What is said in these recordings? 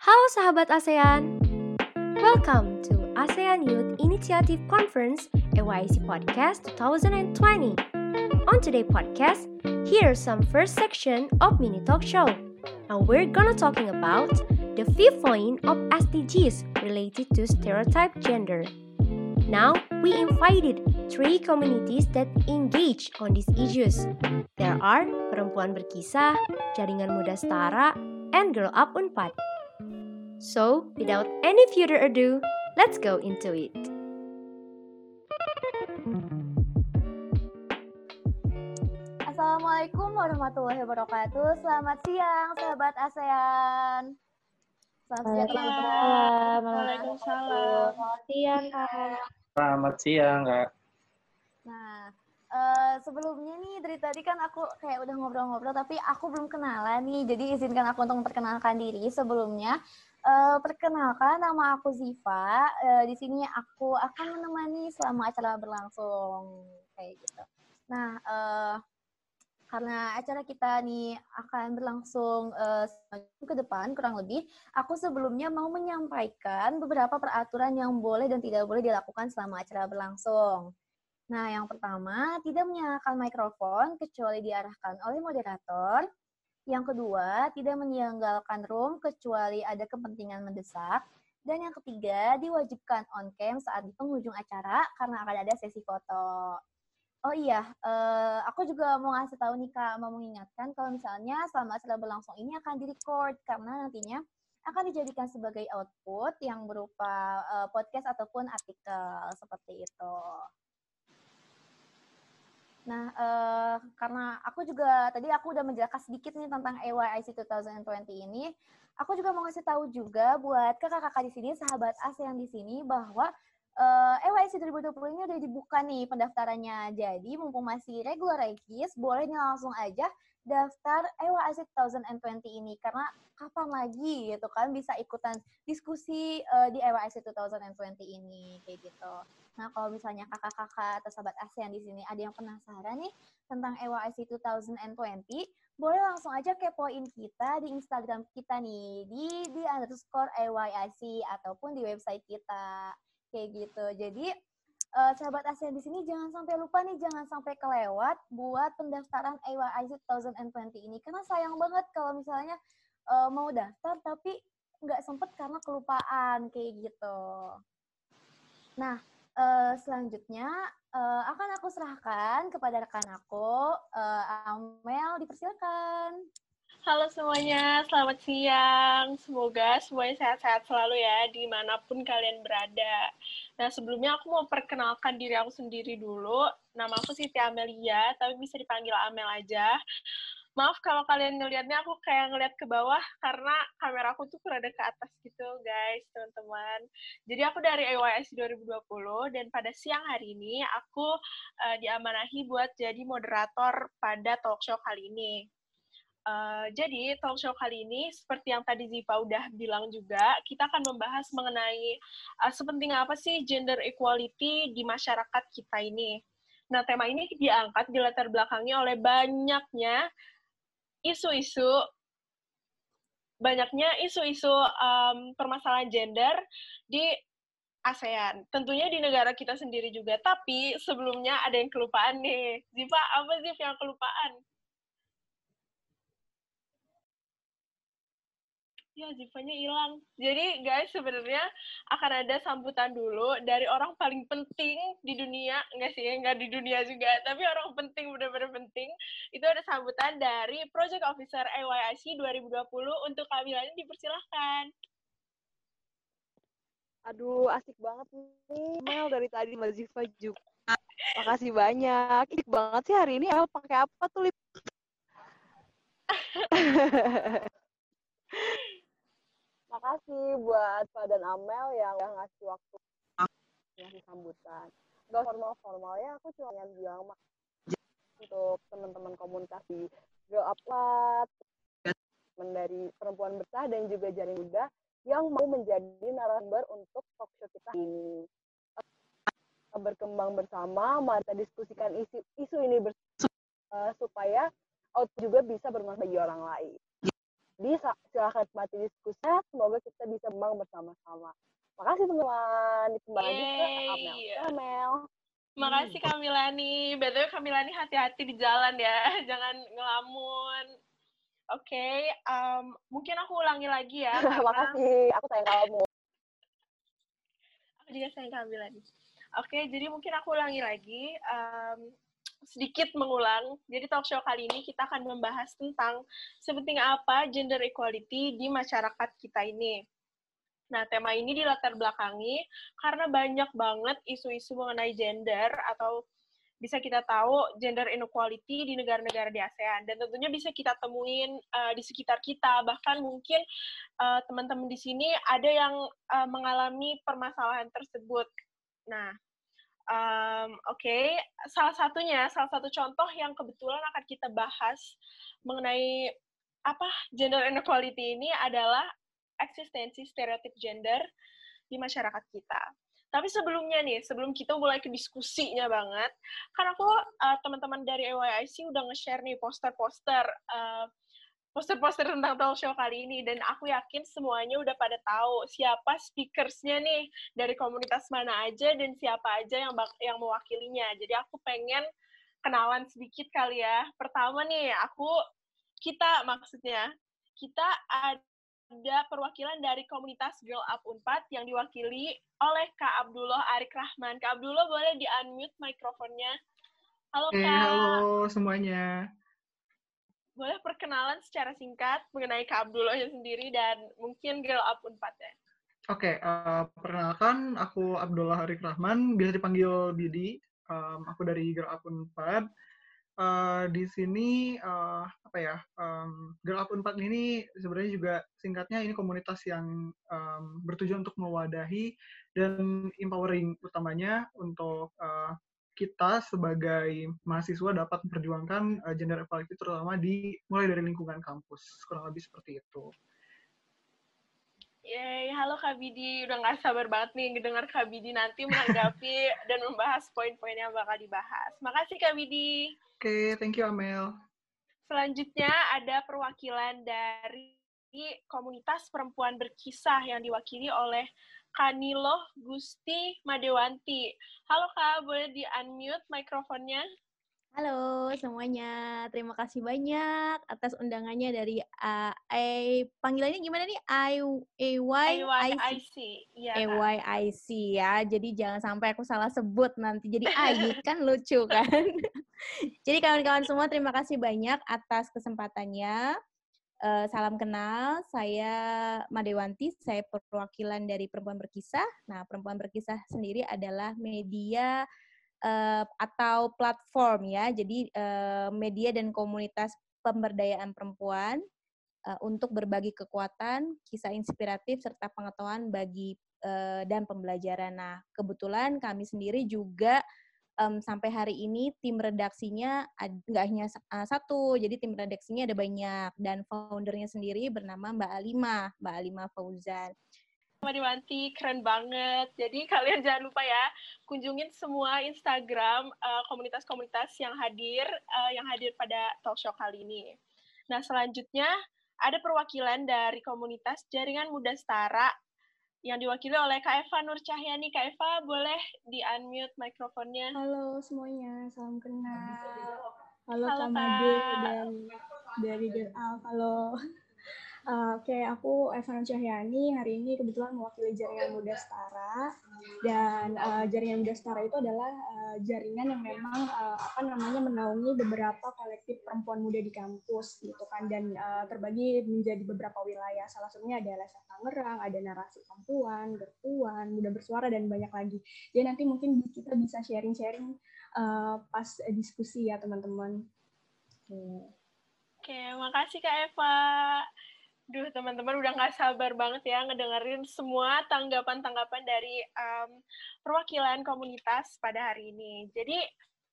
Halo sahabat ASEAN, welcome to ASEAN Youth Initiative Conference AYC Podcast 2020. On today's podcast, here's some first section of mini talk show. Now we're gonna talking about the fifth point of SDGs related to stereotype gender. Now we invited three communities that engage on these issues. There are Perempuan Berkisah, Jaringan Muda Setara, and Girl Up Unpad. So, without any further ado, let's go into it. Assalamualaikum warahmatullahi wabarakatuh. Selamat siang, sahabat ASEAN. Selamat siang, Waalaikumsalam. Waalaikumsalam. Selamat siang, Kak. Selamat siang, Kak. Nah, eh, sebelumnya nih dari tadi kan aku kayak udah ngobrol-ngobrol, tapi aku belum kenalan nih. Jadi izinkan aku untuk memperkenalkan diri sebelumnya. Eh, perkenalkan, nama aku Ziva. Eh, di sini aku akan menemani selama acara berlangsung kayak gitu. Nah, eh, karena acara kita nih akan berlangsung seminggu ke depan kurang lebih, aku sebelumnya mau menyampaikan beberapa peraturan yang boleh dan tidak boleh dilakukan selama acara berlangsung. Nah, yang pertama, tidak menyalakan mikrofon kecuali diarahkan oleh moderator. Yang kedua, tidak meninggalkan room kecuali ada kepentingan mendesak. Dan yang ketiga, diwajibkan on cam saat di penghujung acara karena akan ada sesi foto. Oh iya, eh, aku juga mau ngasih tahu nih Kak, mau mengingatkan kalau misalnya selama acara berlangsung ini akan direcord karena nantinya akan dijadikan sebagai output yang berupa eh, podcast ataupun artikel seperti itu. Nah, eh, karena aku juga tadi aku udah menjelaskan sedikit nih tentang AYIC 2020 ini, aku juga mau ngasih tahu juga buat kakak-kakak di sini, sahabat ASEAN di sini bahwa uh, EYC 2020 ini udah dibuka nih pendaftarannya. Jadi mumpung masih regular regis, boleh langsung aja daftar EYC 2020 ini karena kapan lagi gitu kan bisa ikutan diskusi uh, di EYC 2020 ini kayak gitu. Nah, kalau misalnya kakak-kakak atau sahabat ASEAN di sini ada yang penasaran nih tentang EYC 2020, boleh langsung aja kepoin kita di Instagram kita nih di di underscore EYIC ataupun di website kita kayak gitu. Jadi uh, sahabat ASEAN di sini jangan sampai lupa nih, jangan sampai kelewat buat pendaftaran AYIC 2020 ini. Karena sayang banget kalau misalnya uh, mau daftar tapi nggak sempet karena kelupaan kayak gitu. Nah, uh, selanjutnya uh, akan aku serahkan kepada rekan aku, uh, Amel, dipersilakan. Halo semuanya, selamat siang. Semoga semuanya sehat-sehat selalu ya, di mana pun kalian berada. Nah, sebelumnya aku mau perkenalkan diri aku sendiri dulu. Nama aku Siti Amelia, tapi bisa dipanggil Amel aja. Maaf kalau kalian ngelihatnya aku kayak ngelihat ke bawah karena kamera aku tuh rada ke atas gitu, guys, teman-teman. Jadi aku dari AYS 2020 dan pada siang hari ini aku uh, diamanahi buat jadi moderator pada talk show kali ini. Uh, jadi talk show kali ini seperti yang tadi Ziva udah bilang juga, kita akan membahas mengenai uh, sepenting apa sih gender equality di masyarakat kita ini. Nah, tema ini diangkat di latar belakangnya oleh banyaknya isu-isu banyaknya isu-isu um, permasalahan gender di ASEAN. Tentunya di negara kita sendiri juga. Tapi sebelumnya ada yang kelupaan nih. Ziva, apa sih yang kelupaan? Ya Zivanya hilang. Jadi guys sebenarnya akan ada sambutan dulu dari orang paling penting di dunia, enggak sih, enggak di dunia juga, tapi orang penting benar-benar penting. Itu ada sambutan dari Project Officer AYIC 2020 untuk kehamilan dipersilahkan. Aduh, asik banget nih. Mel dari tadi Mbak Ziva juga. Makasih banyak. Asik banget sih hari ini Mel pakai apa tuh, Lip? Makasih buat Pak dan Amel yang udah ngasih waktu ngasih sambutan. Gak formal-formal ya, aku cuma yang bilang untuk teman-teman komunikasi Girl Upload, teman dari perempuan besar dan juga jaring muda yang mau menjadi narasumber untuk talk show kita ini. Berkembang bersama, mari diskusikan isu, isu ini bersama uh, supaya out juga bisa bermanfaat bagi orang lain. Jadi silahkan nikmati diskusinya, semoga kita bisa memang bersama-sama. Makasih teman-teman. Kembali lagi ke Amel. Amel. Makasih Kamilani. Betul Kamilani hati-hati di jalan ya. Jangan ngelamun. Oke, okay, um, mungkin aku ulangi lagi ya. karena... Makasih, aku sayang kamu. Aku juga sayang Kamilani. Oke, okay, jadi mungkin aku ulangi lagi. Um, sedikit mengulang. Jadi talk show kali ini kita akan membahas tentang sepenting apa gender equality di masyarakat kita ini. Nah, tema ini dilatar belakangi karena banyak banget isu-isu mengenai gender atau bisa kita tahu gender inequality di negara-negara di ASEAN dan tentunya bisa kita temuin uh, di sekitar kita bahkan mungkin uh, teman-teman di sini ada yang uh, mengalami permasalahan tersebut. Nah, um, oke, okay. salah satunya salah satu contoh yang kebetulan akan kita bahas mengenai apa gender inequality ini adalah eksistensi stereotip gender di masyarakat kita. Tapi sebelumnya nih, sebelum kita mulai ke diskusinya banget, kan aku uh, teman-teman dari EYIC udah nge-share nih poster-poster uh, poster-poster tentang talk show kali ini dan aku yakin semuanya udah pada tahu siapa speakersnya nih dari komunitas mana aja dan siapa aja yang yang mewakilinya. Jadi aku pengen kenalan sedikit kali ya. Pertama nih, aku kita maksudnya kita ada perwakilan dari komunitas Girl Up Unpad yang diwakili oleh Kak Abdullah Arik Rahman. Kak Abdullah boleh di-unmute mikrofonnya. Halo hey, Kak. halo semuanya. Boleh perkenalan secara singkat mengenai Kak Abdullah sendiri dan mungkin Girl Up Unpad ya. Oke, okay, uh, eh, perkenalkan aku Abdullah Arik Rahman, bisa dipanggil Bidi. Um, aku dari Girl Up Unpad uh, di sini uh, apa ya um, Girl Up 4 ini sebenarnya juga singkatnya ini komunitas yang um, bertujuan untuk mewadahi dan empowering utamanya untuk uh, kita sebagai mahasiswa dapat memperjuangkan uh, gender equality terutama di mulai dari lingkungan kampus kurang lebih seperti itu. Yeay, halo Kak Bidi. Udah gak sabar banget nih ngedengar Kak Bidi nanti menanggapi dan membahas poin-poin yang bakal dibahas. Makasih Kak Bidi. Oke, okay, thank you Amel. Selanjutnya ada perwakilan dari komunitas perempuan berkisah yang diwakili oleh Kanilo Gusti Madewanti. Halo Kak, boleh di-unmute mikrofonnya? Halo semuanya, terima kasih banyak atas undangannya dari uh, I, panggilannya gimana nih? I A Y I C. ya. Jadi jangan sampai aku salah sebut nanti jadi I kan lucu kan. jadi kawan-kawan semua terima kasih banyak atas kesempatannya. Uh, salam kenal, saya Madewanti, saya perwakilan dari Perempuan Berkisah. Nah, Perempuan Berkisah sendiri adalah media uh, atau platform ya. Jadi uh, media dan komunitas pemberdayaan perempuan uh, untuk berbagi kekuatan, kisah inspiratif serta pengetahuan bagi uh, dan pembelajaran. Nah, kebetulan kami sendiri juga um, sampai hari ini tim redaksinya nggak hanya uh, satu, jadi tim redaksinya ada banyak dan foundernya sendiri bernama Mbak Alima, Mbak Alima Fauzan. Mariwanti, keren banget. Jadi kalian jangan lupa ya, kunjungin semua Instagram eh, komunitas-komunitas uh, yang hadir, uh, yang hadir pada talk show kali ini. Nah, selanjutnya ada perwakilan dari komunitas Jaringan Muda Setara yang diwakili oleh Kak Eva Nur Cahyani. Kak Eva, boleh di-unmute mikrofonnya? Halo semuanya, salam kenal. Halo, Halo Kak Made dan dari Girl Halo. Uh, Oke, okay, aku Evan Cahyani. Hari ini kebetulan mewakili Jaringan Muda Setara. Dan uh, Jaringan Muda Setara itu adalah uh, jaringan yang memang uh, apa namanya menaungi beberapa kolektif perempuan muda di kampus gitu kan dan uh, terbagi menjadi beberapa wilayah. Salah satunya ada LSF Tangerang, ada narasi perempuan, bertuan, muda bersuara dan banyak lagi. Jadi nanti mungkin kita bisa sharing-sharing uh, pas diskusi ya teman-teman. Oke, okay, makasih Kak Eva. Duh, teman-teman udah nggak sabar banget ya ngedengerin semua tanggapan-tanggapan dari um, perwakilan komunitas pada hari ini. Jadi,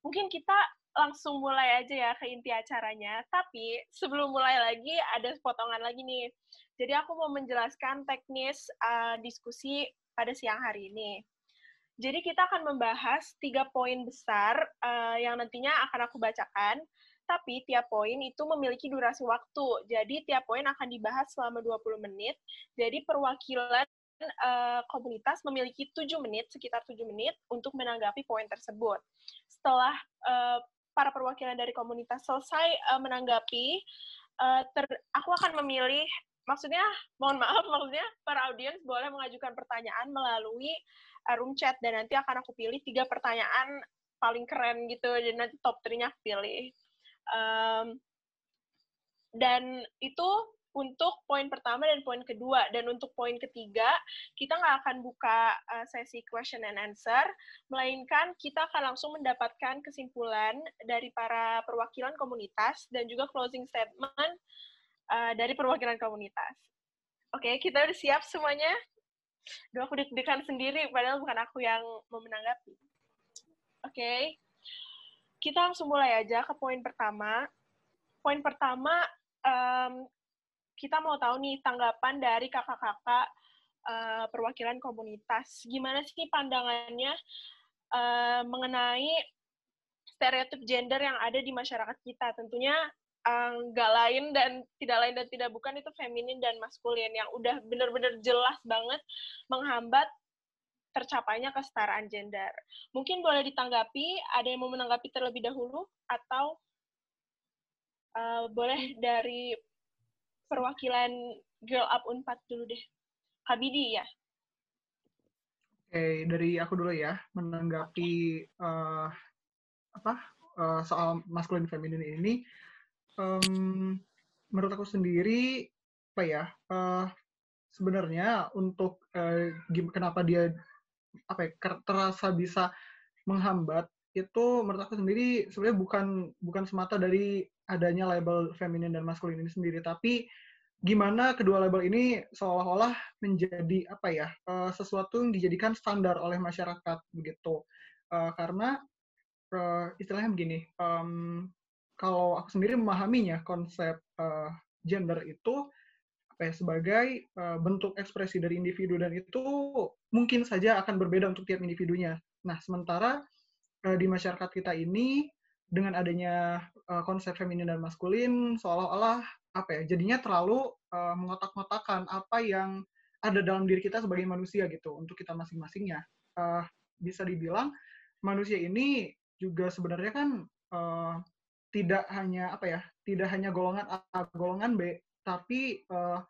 mungkin kita langsung mulai aja ya ke inti acaranya. Tapi, sebelum mulai lagi, ada potongan lagi nih. Jadi, aku mau menjelaskan teknis uh, diskusi pada siang hari ini. Jadi, kita akan membahas tiga poin besar uh, yang nantinya akan aku bacakan tapi tiap poin itu memiliki durasi waktu. Jadi tiap poin akan dibahas selama 20 menit. Jadi perwakilan uh, komunitas memiliki 7 menit, sekitar 7 menit untuk menanggapi poin tersebut. Setelah uh, para perwakilan dari komunitas selesai uh, menanggapi, uh, ter, aku akan memilih maksudnya mohon maaf maksudnya para audiens boleh mengajukan pertanyaan melalui room chat dan nanti akan aku pilih tiga pertanyaan paling keren gitu dan nanti top 3-nya aku pilih um, dan itu untuk poin pertama dan poin kedua dan untuk poin ketiga kita nggak akan buka uh, sesi question and answer melainkan kita akan langsung mendapatkan kesimpulan dari para perwakilan komunitas dan juga closing statement uh, dari perwakilan komunitas. Oke, okay, kita udah siap semuanya? Duh, aku deg-degan sendiri, padahal bukan aku yang mau menanggapi. Oke, okay. Kita langsung mulai aja ke poin pertama. Poin pertama, um, kita mau tahu nih tanggapan dari kakak-kakak uh, perwakilan komunitas. Gimana sih pandangannya uh, mengenai stereotip gender yang ada di masyarakat kita? Tentunya nggak uh, lain dan tidak lain dan tidak bukan itu feminin dan maskulin yang udah bener-bener jelas banget menghambat tercapainya kesetaraan gender. Mungkin boleh ditanggapi, ada yang mau menanggapi terlebih dahulu atau uh, boleh dari perwakilan Girl Up Unpad dulu deh. Kabidi ya. Oke, dari aku dulu ya menanggapi uh, apa uh, soal maskulin feminin ini um, menurut aku sendiri apa ya uh, sebenarnya untuk uh, kenapa dia apa ya, terasa bisa menghambat itu menurut aku sendiri sebenarnya bukan bukan semata dari adanya label feminin dan maskulin ini sendiri tapi gimana kedua label ini seolah-olah menjadi apa ya uh, sesuatu yang dijadikan standar oleh masyarakat begitu. Uh, karena uh, istilahnya begini kalau aku sendiri memahaminya konsep gender itu apa sebagai uh, bentuk ekspresi dari individu dan itu mungkin saja akan berbeda untuk tiap individunya. Nah, sementara uh, di masyarakat kita ini dengan adanya uh, konsep feminin dan maskulin seolah-olah apa ya jadinya terlalu uh, mengotak-ngotakan apa yang ada dalam diri kita sebagai manusia gitu untuk kita masing-masingnya. Uh, bisa dibilang manusia ini juga sebenarnya kan uh, tidak hanya apa ya tidak hanya golongan A golongan B tapi uh,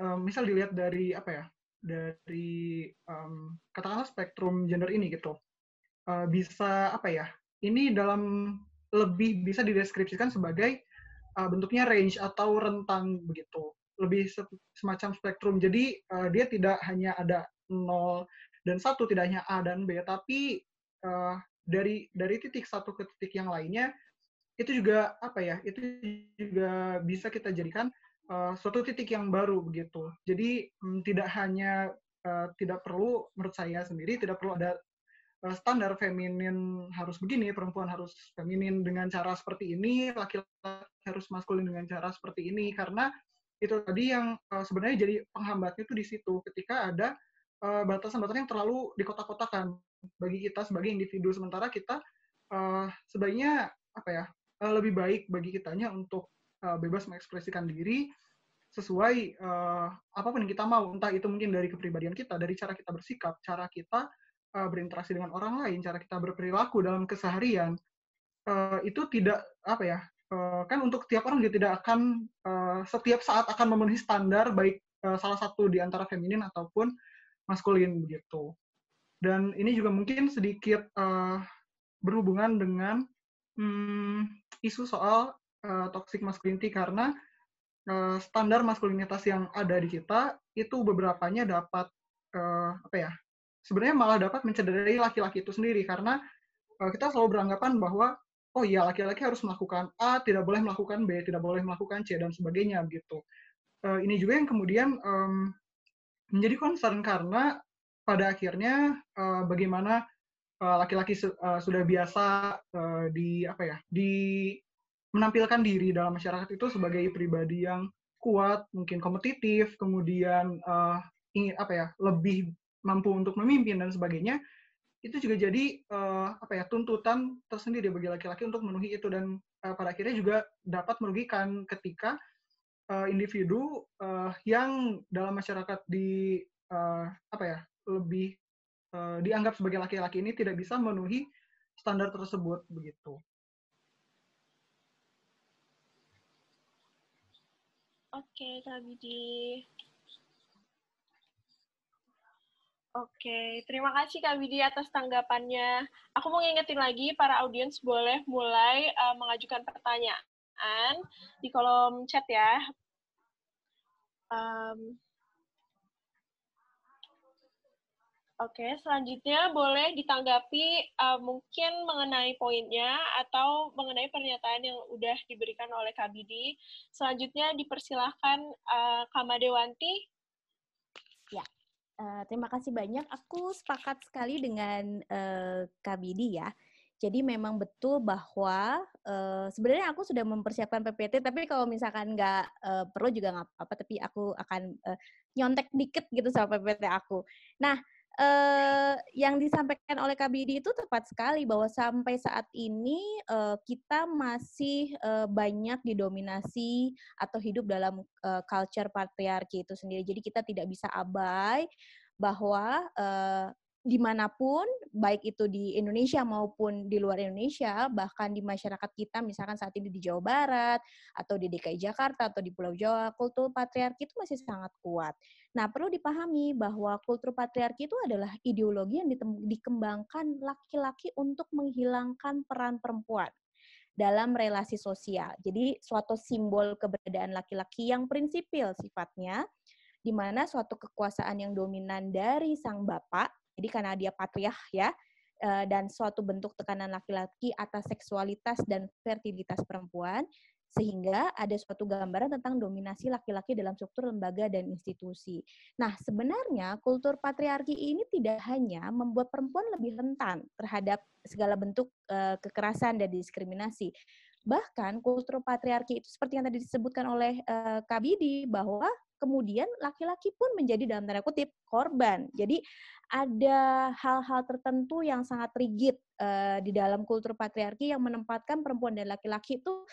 uh, misal dilihat dari apa ya dari um, katakanlah spektrum gender ini gitu uh, bisa apa ya ini dalam lebih bisa dideskripsikan sebagai uh, bentuknya range atau rentang begitu lebih se semacam spektrum. Jadi uh, dia tidak hanya ada nol dan satu tidak hanya A dan B tapi uh, dari dari titik satu ke titik yang lainnya itu juga apa ya itu juga bisa kita jadikan uh, suatu titik yang baru begitu. Jadi um, tidak hanya uh, tidak perlu menurut saya sendiri tidak perlu ada uh, standar feminin harus begini perempuan harus feminin dengan cara seperti ini laki-laki harus maskulin dengan cara seperti ini karena itu tadi yang sebenarnya jadi penghambatnya itu di situ. Ketika ada batasan-batasan yang terlalu dikotak-kotakan bagi kita sebagai individu sementara kita sebaiknya apa ya lebih baik bagi kitanya untuk uh, bebas mengekspresikan diri sesuai uh, apa pun yang kita mau. Entah itu mungkin dari kepribadian kita dari cara kita bersikap cara kita uh, berinteraksi dengan orang lain cara kita berperilaku dalam keseharian uh, itu tidak apa ya uh, kan untuk tiap orang dia tidak akan uh, setiap saat akan memenuhi standar baik uh, salah satu di antara feminin ataupun maskulin begitu. Dan ini juga mungkin sedikit uh, berhubungan dengan hmm, isu soal uh, toxic masculinity karena uh, standar maskulinitas yang ada di kita itu beberapanya dapat uh, apa ya sebenarnya malah dapat mencederai laki-laki itu sendiri karena uh, kita selalu beranggapan bahwa oh iya laki-laki harus melakukan A tidak boleh melakukan B tidak boleh melakukan C dan sebagainya gitu. Uh, ini juga yang kemudian um, menjadi concern karena pada akhirnya uh, bagaimana laki-laki uh, sudah biasa uh, di apa ya di menampilkan diri dalam masyarakat itu sebagai pribadi yang kuat mungkin kompetitif kemudian uh, ingin apa ya lebih mampu untuk memimpin dan sebagainya itu juga jadi uh, apa ya tuntutan tersendiri bagi laki-laki untuk memenuhi itu dan uh, pada akhirnya juga dapat merugikan ketika uh, individu uh, yang dalam masyarakat di uh, apa ya lebih uh, dianggap sebagai laki-laki ini tidak bisa memenuhi standar tersebut begitu. Oke, Kak Bidi. Oke, terima kasih Kak Widi atas tanggapannya. Aku mau ngingetin lagi, para audiens boleh mulai uh, mengajukan pertanyaan di kolom chat ya. Um, Oke, selanjutnya boleh ditanggapi uh, mungkin mengenai poinnya atau mengenai pernyataan yang udah diberikan oleh Kak Bidi. Selanjutnya dipersilahkan uh, Kamadewanti Uh, terima kasih banyak. Aku sepakat sekali dengan uh, Kak Bidi ya. Jadi memang betul bahwa uh, sebenarnya aku sudah mempersiapkan PPT, tapi kalau misalkan nggak uh, perlu juga nggak apa-apa. Tapi aku akan uh, nyontek dikit gitu sama PPT aku. Nah, uh, yang disampaikan oleh KBD itu tepat sekali bahwa sampai saat ini uh, kita masih uh, banyak didominasi atau hidup dalam uh, culture patriarki itu sendiri. Jadi kita tidak bisa abai bahwa uh, di mana pun, baik itu di Indonesia maupun di luar Indonesia, bahkan di masyarakat kita, misalkan saat ini di Jawa Barat, atau di DKI Jakarta, atau di Pulau Jawa, kultur patriarki itu masih sangat kuat. Nah, perlu dipahami bahwa kultur patriarki itu adalah ideologi yang dikembangkan laki-laki untuk menghilangkan peran perempuan dalam relasi sosial. Jadi, suatu simbol keberadaan laki-laki yang prinsipil sifatnya, di mana suatu kekuasaan yang dominan dari sang bapak jadi karena dia patriark ya, eh, dan suatu bentuk tekanan laki-laki atas seksualitas dan fertilitas perempuan, sehingga ada suatu gambaran tentang dominasi laki-laki dalam struktur lembaga dan institusi. Nah, sebenarnya kultur patriarki ini tidak hanya membuat perempuan lebih rentan terhadap segala bentuk uh, kekerasan dan diskriminasi. Bahkan kultur patriarki itu seperti yang tadi disebutkan oleh uh, Kak Bidi bahwa kemudian laki-laki pun menjadi dalam tanda kutip korban. Jadi ada hal-hal tertentu yang sangat rigid uh, di dalam kultur patriarki yang menempatkan perempuan dan laki-laki itu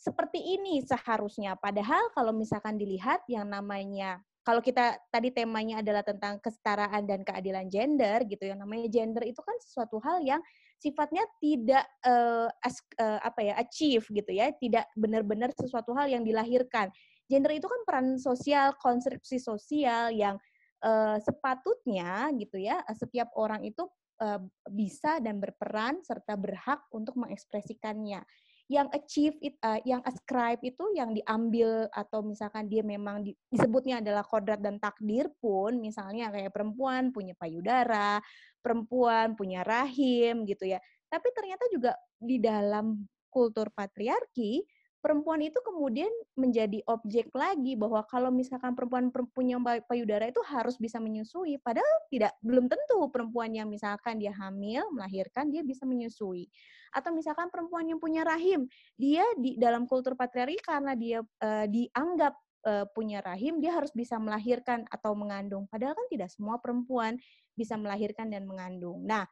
seperti ini seharusnya. Padahal kalau misalkan dilihat yang namanya kalau kita tadi temanya adalah tentang kesetaraan dan keadilan gender gitu yang namanya gender itu kan sesuatu hal yang sifatnya tidak uh, as, uh, apa ya achieve gitu ya tidak benar-benar sesuatu hal yang dilahirkan gender itu kan peran sosial, konstruksi sosial yang uh, sepatutnya gitu ya, setiap orang itu uh, bisa dan berperan serta berhak untuk mengekspresikannya. Yang achieve it, uh, yang ascribe itu yang diambil atau misalkan dia memang di, disebutnya adalah kodrat dan takdir pun, misalnya kayak perempuan punya payudara, perempuan punya rahim gitu ya. Tapi ternyata juga di dalam kultur patriarki perempuan itu kemudian menjadi objek lagi bahwa kalau misalkan perempuan punya payudara itu harus bisa menyusui padahal tidak belum tentu perempuan yang misalkan dia hamil melahirkan dia bisa menyusui. Atau misalkan perempuan yang punya rahim dia di dalam kultur patriarki karena dia uh, dianggap uh, punya rahim dia harus bisa melahirkan atau mengandung. Padahal kan tidak semua perempuan bisa melahirkan dan mengandung. Nah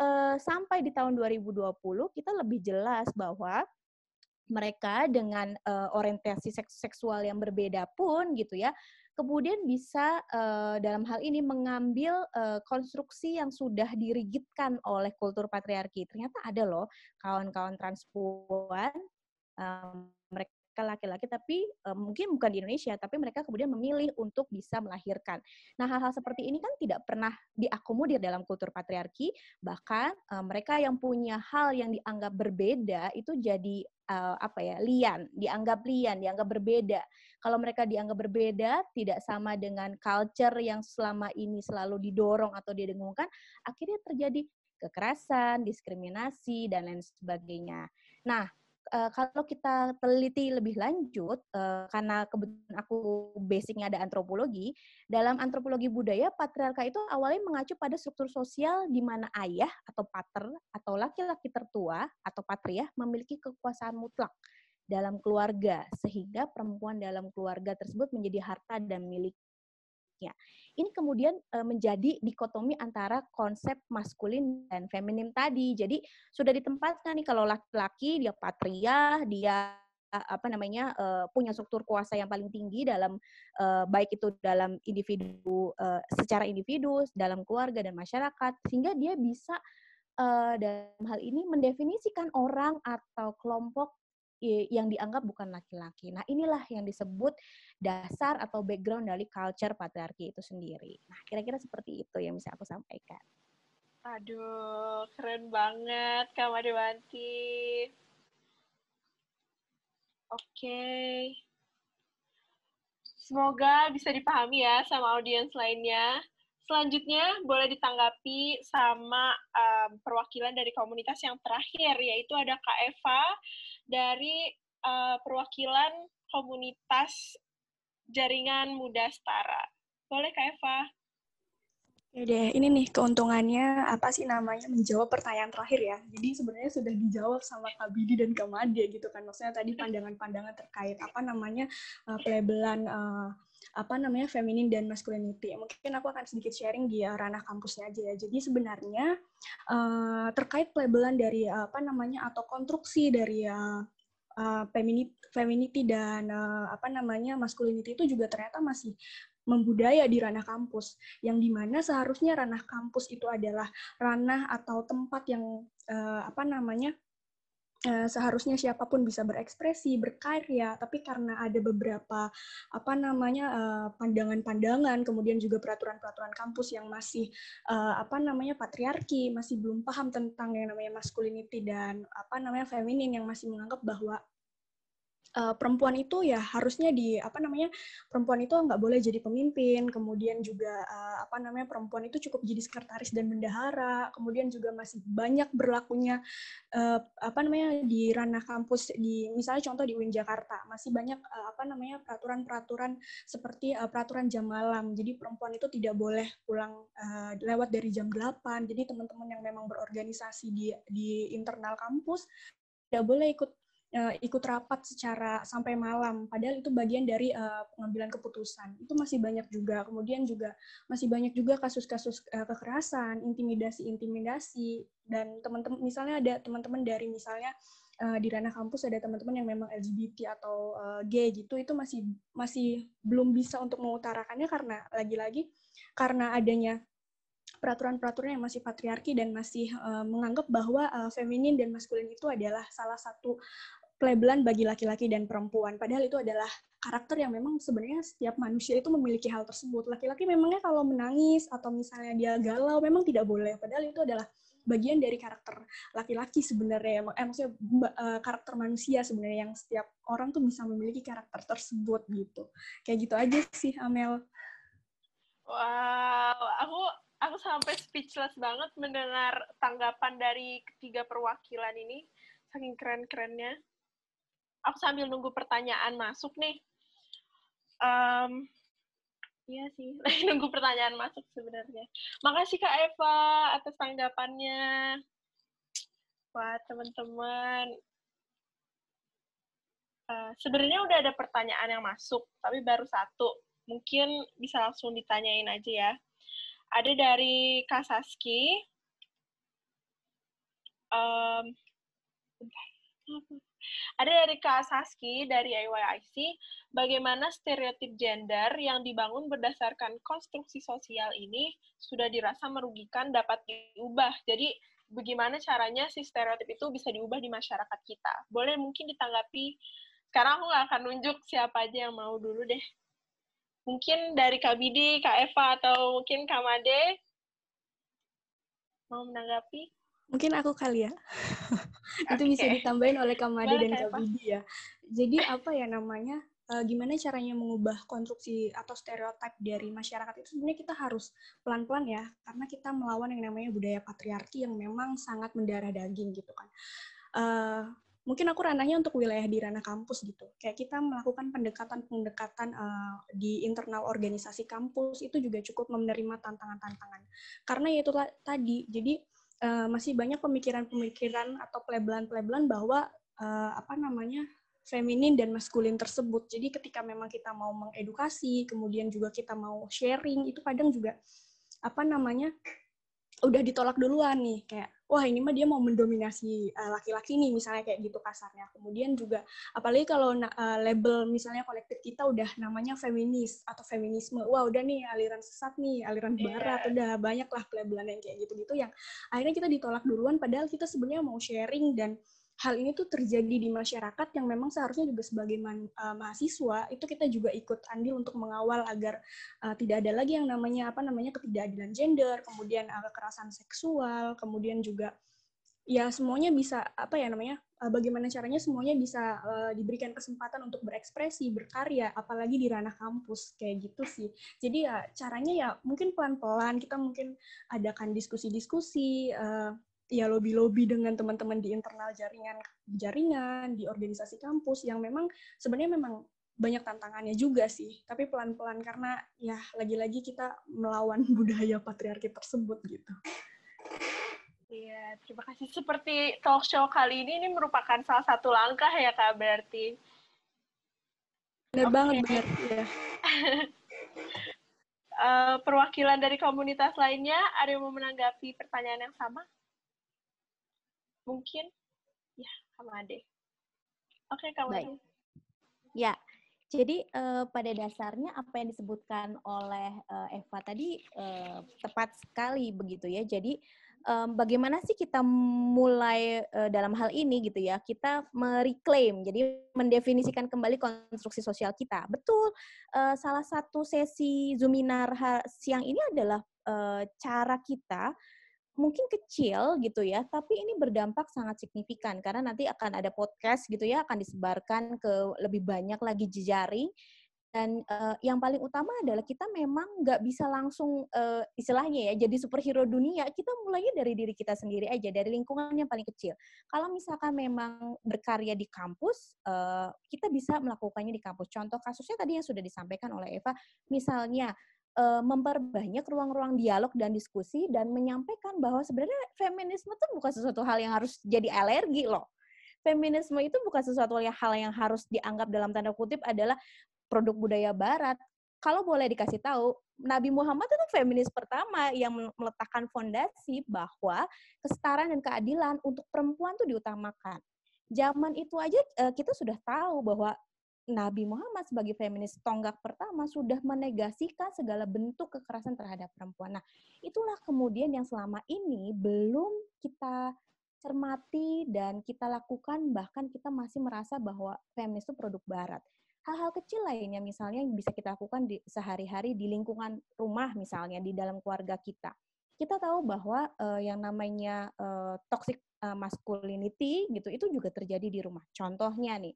uh, sampai di tahun 2020 kita lebih jelas bahwa mereka dengan uh, orientasi seks seksual yang berbeda pun gitu ya kemudian bisa uh, dalam hal ini mengambil uh, konstruksi yang sudah dirigitkan oleh kultur patriarki. Ternyata ada loh kawan-kawan transpuan mereka laki-laki tapi uh, mungkin bukan di Indonesia tapi mereka kemudian memilih untuk bisa melahirkan. Nah, hal-hal seperti ini kan tidak pernah diakomodir dalam kultur patriarki, bahkan uh, mereka yang punya hal yang dianggap berbeda itu jadi uh, apa ya lian, dianggap lian, dianggap berbeda. Kalau mereka dianggap berbeda, tidak sama dengan culture yang selama ini selalu didorong atau didengungkan, akhirnya terjadi kekerasan, diskriminasi dan lain sebagainya. Nah, uh, kalau kita teliti lebih lanjut, uh, karena kebetulan aku basicnya ada antropologi, dalam antropologi budaya, patriarka itu awalnya mengacu pada struktur sosial di mana ayah atau pater atau laki-laki tertua atau patria memiliki kekuasaan mutlak dalam keluarga, sehingga perempuan dalam keluarga tersebut menjadi harta dan milik sebaliknya. Ini kemudian uh, menjadi dikotomi antara konsep maskulin dan feminim tadi. Jadi sudah ditempatkan nih kalau laki-laki dia patria, dia apa namanya uh, punya struktur kuasa yang paling tinggi dalam baik itu dalam individu secara individu dalam keluarga dan masyarakat sehingga dia bisa dalam hal ini mendefinisikan orang atau kelompok yang dianggap bukan laki-laki. Nah, inilah yang disebut dasar atau background dari culture patriarki itu sendiri. Nah, kira-kira seperti itu yang bisa aku sampaikan. Aduh, keren banget Kak Madewanti. Oke. Semoga bisa dipahami ya sama audiens lainnya. Selanjutnya boleh ditanggapi sama um, perwakilan dari komunitas yang terakhir, yaitu ada Kak Eva dari uh, perwakilan komunitas Jaringan Muda Setara. Boleh Kak Eva? Oke deh, ini nih keuntungannya apa sih namanya menjawab pertanyaan terakhir ya. Jadi sebenarnya sudah dijawab sama Kak Bidi dan Kak Made gitu kan. Maksudnya tadi pandangan-pandangan terkait apa namanya uh, pelabelan uh, apa namanya feminin dan masculinity. Mungkin aku akan sedikit sharing di ranah kampusnya aja ya. Jadi sebenarnya uh, terkait pelabelan dari uh, apa namanya atau konstruksi dari uh, uh, femininity dan uh, apa namanya masculinity itu juga ternyata masih membudaya di ranah kampus, yang di mana seharusnya ranah kampus itu adalah ranah atau tempat yang uh, apa namanya seharusnya siapa pun bisa berekspresi, berkarya, tapi karena ada beberapa apa namanya pandangan-pandangan, uh, kemudian juga peraturan-peraturan kampus yang masih uh, apa namanya patriarki, masih belum paham tentang yang namanya masculinity dan apa namanya feminin yang masih menganggap bahwa uh, perempuan itu ya harusnya di apa namanya perempuan itu nggak boleh jadi pemimpin kemudian juga uh, apa namanya perempuan itu cukup jadi sekretaris dan bendahara kemudian juga masih banyak berlakunya uh, apa namanya di ranah kampus di misalnya contoh di UIN Jakarta masih banyak uh, apa namanya peraturan-peraturan seperti uh, peraturan jam malam. Jadi perempuan itu tidak boleh pulang uh, lewat dari jam 8 jadi teman-teman yang memang berorganisasi di di internal kampus tidak boleh ikut uh, ikut rapat secara sampai malam. Padahal itu bagian dari uh, pengambilan keputusan. Itu masih banyak juga. Kemudian juga masih banyak juga kasus-kasus uh, kekerasan intimidasi intimidasi dan teman-teman misalnya ada teman-teman dari misalnya uh, di ranah kampus ada teman-teman yang memang LGBT atau uh, gay gitu itu masih masih belum bisa untuk mengutarakannya karena lagi-lagi karena adanya peraturan-peraturan yang masih patriarki dan masih uh, menganggap bahwa uh, feminin dan maskulin itu adalah salah satu pelabelan bagi laki-laki dan perempuan. Padahal itu adalah karakter yang memang sebenarnya setiap manusia itu memiliki hal tersebut. Laki-laki memangnya kalau menangis atau misalnya dia galau memang tidak boleh. Padahal itu adalah bagian dari karakter laki-laki sebenarnya. Eh, maksudnya uh, karakter manusia sebenarnya yang setiap orang tuh bisa memiliki karakter tersebut gitu. Kayak gitu aja sih Amel. Wow, aku aku sampai speechless banget mendengar tanggapan dari ketiga perwakilan ini. Saking keren-kerennya aku sambil nunggu pertanyaan masuk nih. Um, iya sih, lagi nunggu pertanyaan masuk sebenarnya. Makasih Kak Eva atas tanggapannya. Wah, teman-teman. Uh, sebenarnya udah ada pertanyaan yang masuk, tapi baru satu. Mungkin bisa langsung ditanyain aja ya. Ada dari Kak Saski. Um, bentar. Ada dari Kak Saski dari IYIC, bagaimana stereotip gender yang dibangun berdasarkan konstruksi sosial ini sudah dirasa merugikan dapat diubah. Jadi bagaimana caranya si stereotip itu bisa diubah di masyarakat kita? Boleh mungkin ditanggapi. Sekarang aku nggak akan nunjuk siapa aja yang mau dulu deh. Mungkin dari Kak Bidi, Kak Eva, atau mungkin Kak Made. Mau menanggapi? Mungkin aku kali ya. itu okay. bisa ditambahin oleh Kamade dan Kabidi ya. Jadi apa ya namanya? Uh, gimana caranya mengubah konstruksi atau stereotip dari masyarakat itu sebenarnya kita harus pelan-pelan ya karena kita melawan yang namanya budaya patriarki yang memang sangat mendarah daging gitu kan. Uh, mungkin aku ranahnya untuk wilayah di ranah kampus gitu. Kayak kita melakukan pendekatan-pendekatan uh, di internal organisasi kampus itu juga cukup menerima tantangan-tantangan. Karena ya itu tadi, jadi uh, masih banyak pemikiran-pemikiran atau pelabelan-pelabelan bahwa uh, apa namanya feminin dan maskulin tersebut. Jadi ketika memang kita mau mengedukasi, kemudian juga kita mau sharing, itu kadang juga apa namanya udah ditolak duluan nih kayak wah ini mah dia mau mendominasi uh, laki-laki nih misalnya kayak gitu kasarnya kemudian juga apalagi kalau uh, label misalnya kolektif kita udah namanya feminis atau feminisme wah udah nih aliran sesat nih aliran iya. barat yeah. udah banyak lah labelan yang kayak gitu-gitu yang akhirnya kita ditolak duluan padahal kita sebenarnya mau sharing dan hal ini tuh terjadi di masyarakat yang memang seharusnya juga sebagai uh, mahasiswa itu kita juga ikut andil untuk mengawal agar uh, tidak ada lagi yang namanya apa namanya ketidakadilan gender, kemudian uh, kekerasan seksual, kemudian juga ya semuanya bisa apa ya namanya uh, bagaimana caranya semuanya bisa uh, diberikan kesempatan untuk berekspresi, berkarya, apalagi di ranah kampus kayak gitu sih. Jadi ya caranya ya mungkin pelan-pelan kita mungkin adakan diskusi-diskusi uh, ya lobby-lobby dengan teman-teman di internal jaringan jaringan di organisasi kampus yang memang sebenarnya memang banyak tantangannya juga sih tapi pelan-pelan karena ya lagi-lagi kita melawan budaya patriarki tersebut gitu. Iya, terima kasih. Seperti talk show kali ini, ini merupakan salah satu langkah ya, Kak, berarti. Benar okay. banget, benar. Ya. uh, perwakilan dari komunitas lainnya, ada yang mau menanggapi pertanyaan yang sama? Mungkin ya sama Ade. Oke, kamu. Baik. Ya, jadi uh, pada dasarnya apa yang disebutkan oleh uh, Eva tadi uh, tepat sekali begitu ya. Jadi um, bagaimana sih kita mulai uh, dalam hal ini gitu ya? Kita mereclaim, jadi mendefinisikan kembali konstruksi sosial kita. Betul. Uh, salah satu sesi Zuminar siang ini adalah uh, cara kita mungkin kecil gitu ya, tapi ini berdampak sangat signifikan karena nanti akan ada podcast gitu ya, akan disebarkan ke lebih banyak lagi jejaring. Dan uh, yang paling utama adalah kita memang nggak bisa langsung uh, istilahnya ya jadi superhero dunia. Kita mulainya dari diri kita sendiri aja, dari lingkungan yang paling kecil. Kalau misalkan memang berkarya di kampus, uh, kita bisa melakukannya di kampus. Contoh kasusnya tadi yang sudah disampaikan oleh Eva, misalnya uh, memperbanyak ruang-ruang dialog dan diskusi dan menyampaikan bahwa sebenarnya feminisme itu bukan sesuatu hal yang harus jadi alergi loh. Feminisme itu bukan sesuatu hal yang harus dianggap dalam tanda kutip adalah produk budaya barat. Kalau boleh dikasih tahu, Nabi Muhammad itu feminis pertama yang meletakkan fondasi bahwa kesetaraan dan keadilan untuk perempuan itu diutamakan. Zaman itu aja eh, kita sudah tahu bahwa Nabi Muhammad sebagai feminis tonggak pertama sudah menegasikan segala bentuk kekerasan terhadap perempuan. Nah, itulah kemudian yang selama ini belum kita cermati dan kita lakukan bahkan kita masih merasa bahwa feminis itu produk barat. Hal-hal kecil lainnya misalnya yang bisa kita lakukan di sehari-hari di lingkungan rumah misalnya di dalam keluarga kita. Kita tahu bahwa uh, yang namanya uh, toxic uh, masculinity gitu itu juga terjadi di rumah. Contohnya nih,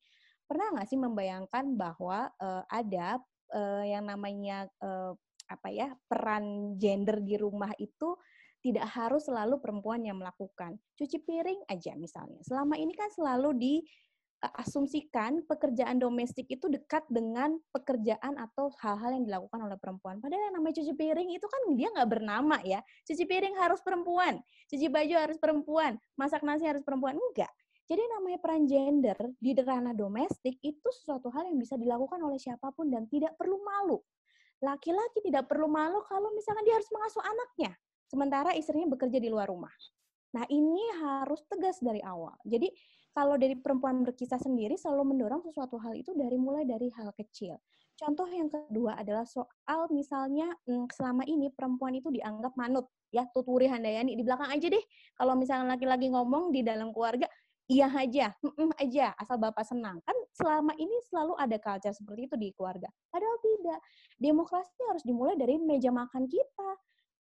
pernah nggak sih membayangkan bahwa uh, ada uh, yang namanya uh, apa ya peran gender di rumah itu tidak harus selalu perempuan yang melakukan. Cuci piring aja misalnya. Selama ini kan selalu diasumsikan pekerjaan domestik itu dekat dengan pekerjaan atau hal-hal yang dilakukan oleh perempuan. Padahal yang namanya cuci piring itu kan dia nggak bernama ya. Cuci piring harus perempuan, cuci baju harus perempuan, masak nasi harus perempuan. Enggak. Jadi namanya peran gender di ranah domestik itu sesuatu hal yang bisa dilakukan oleh siapa pun dan tidak perlu malu. Laki-laki tidak perlu malu kalau misalnya dia harus mengasuh anaknya, sementara istrinya bekerja di luar rumah. Nah ini harus tegas dari awal. Jadi kalau dari perempuan berkisah sendiri selalu mendorong sesuatu hal itu dari mulai dari hal kecil. Contoh yang kedua adalah soal misalnya hmm, selama ini perempuan itu dianggap manut ya tuturi handayani di belakang aja deh. Kalau misalnya laki-laki ngomong di dalam keluarga iya aja, mm aja, asal bapak senang. Kan selama ini selalu ada culture seperti itu di keluarga. Padahal tidak. Demokrasi harus dimulai dari meja makan kita.